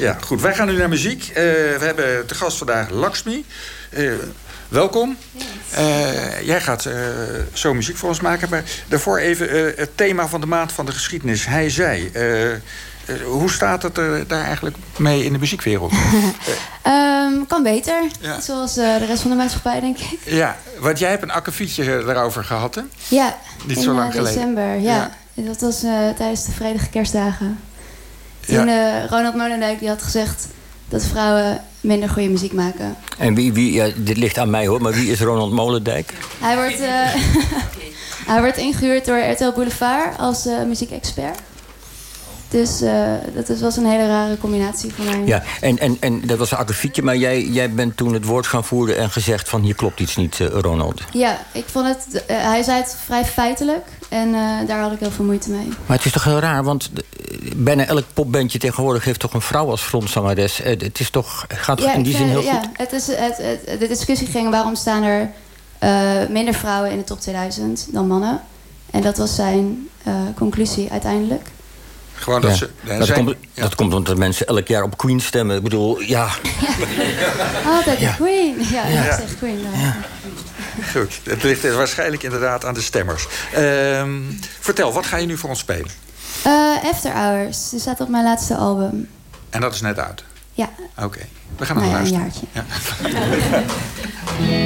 Ja, goed. Wij gaan nu naar muziek. Uh, we hebben te gast vandaag Lakshmi. Uh, welkom. Uh, jij gaat zo muziek voor ons maken. Maar daarvoor even het thema van de maand van de geschiedenis. Hij zei. hoe staat het er daar eigenlijk mee in de muziekwereld? um, kan beter. Ja. Zoals de rest van de maatschappij, denk ik. Ja, want jij hebt een akkefietje daarover gehad, hè? Ja, Niet zo lang geleden. december, ja. ja. Dat was tijdens de vredige kerstdagen. Toen ja. uh, Ronald Molendijk die had gezegd dat vrouwen minder goede muziek maken. En wie, wie ja, dit ligt aan mij hoor, maar wie is Ronald Molendijk? Hij wordt, uh, hij wordt ingehuurd door RTL Boulevard als uh, muziekexpert. Dus uh, dat was een hele rare combinatie voor mij. Ja, en, en, en dat was een akkefietje, maar jij, jij bent toen het woord gaan voeren en gezegd van hier klopt iets niet, uh, Ronald. Ja, ik vond het, uh, hij zei het vrij feitelijk en daar had ik heel veel moeite mee. Maar het is toch heel raar, want bijna elk popbandje tegenwoordig heeft toch een vrouw als frontzangeres. het is toch, gaat toch in die zin heel ja, goed? Het is, het, het, de discussie ging waarom staan er minder vrouwen in de top 2000 dan mannen. En dat was zijn conclusie uiteindelijk. Gewoon dat, ze, dat, komt, dat komt omdat mensen elk jaar op Queen stemmen. Ik bedoel, ja. Altijd de Queen. Ja, ja. ik zeg Queen. Goed, het ligt waarschijnlijk inderdaad aan de stemmers. Uh, vertel, wat ga je nu voor ons spelen? Uh, After Hours. Die staat op mijn laatste album. En dat is net uit? Ja. Oké, we gaan naar nou luisteren. Een jaartje.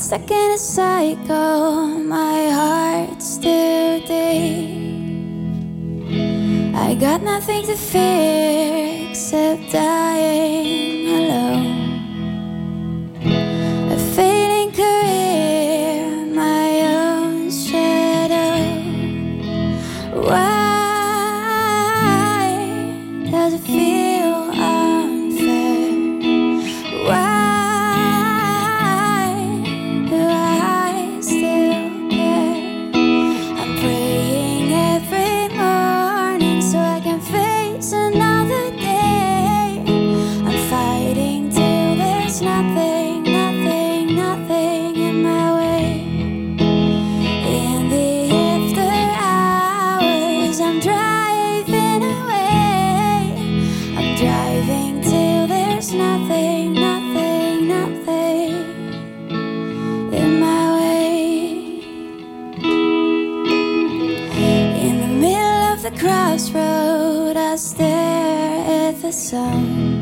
Head's stuck in a cycle, my heart's still deep. I got nothing to fear except dying alone. Crossroad, I stare at the sun.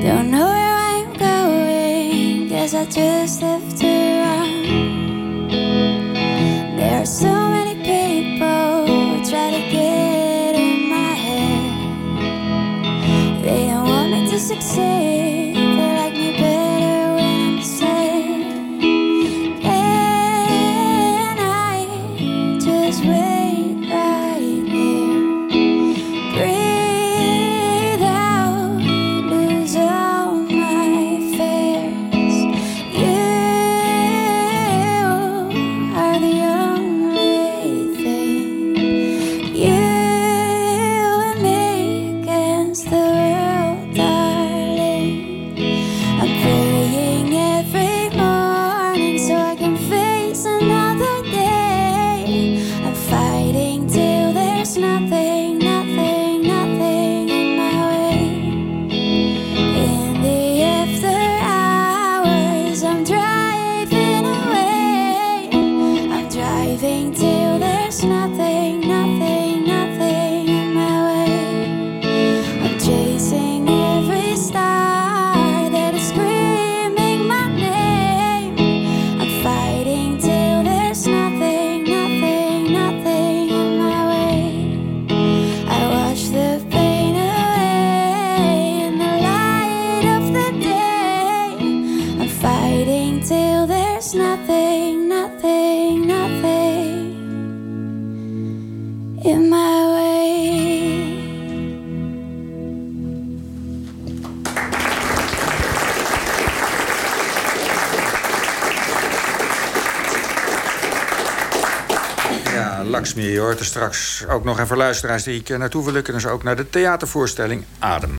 Don't know where I'm going, guess I just have to I'm drowning. Ja, Lakshmi, hoort er straks ook nog even luisteraars die ik eh, naartoe wil lukken. Dus ook naar de theatervoorstelling Adem.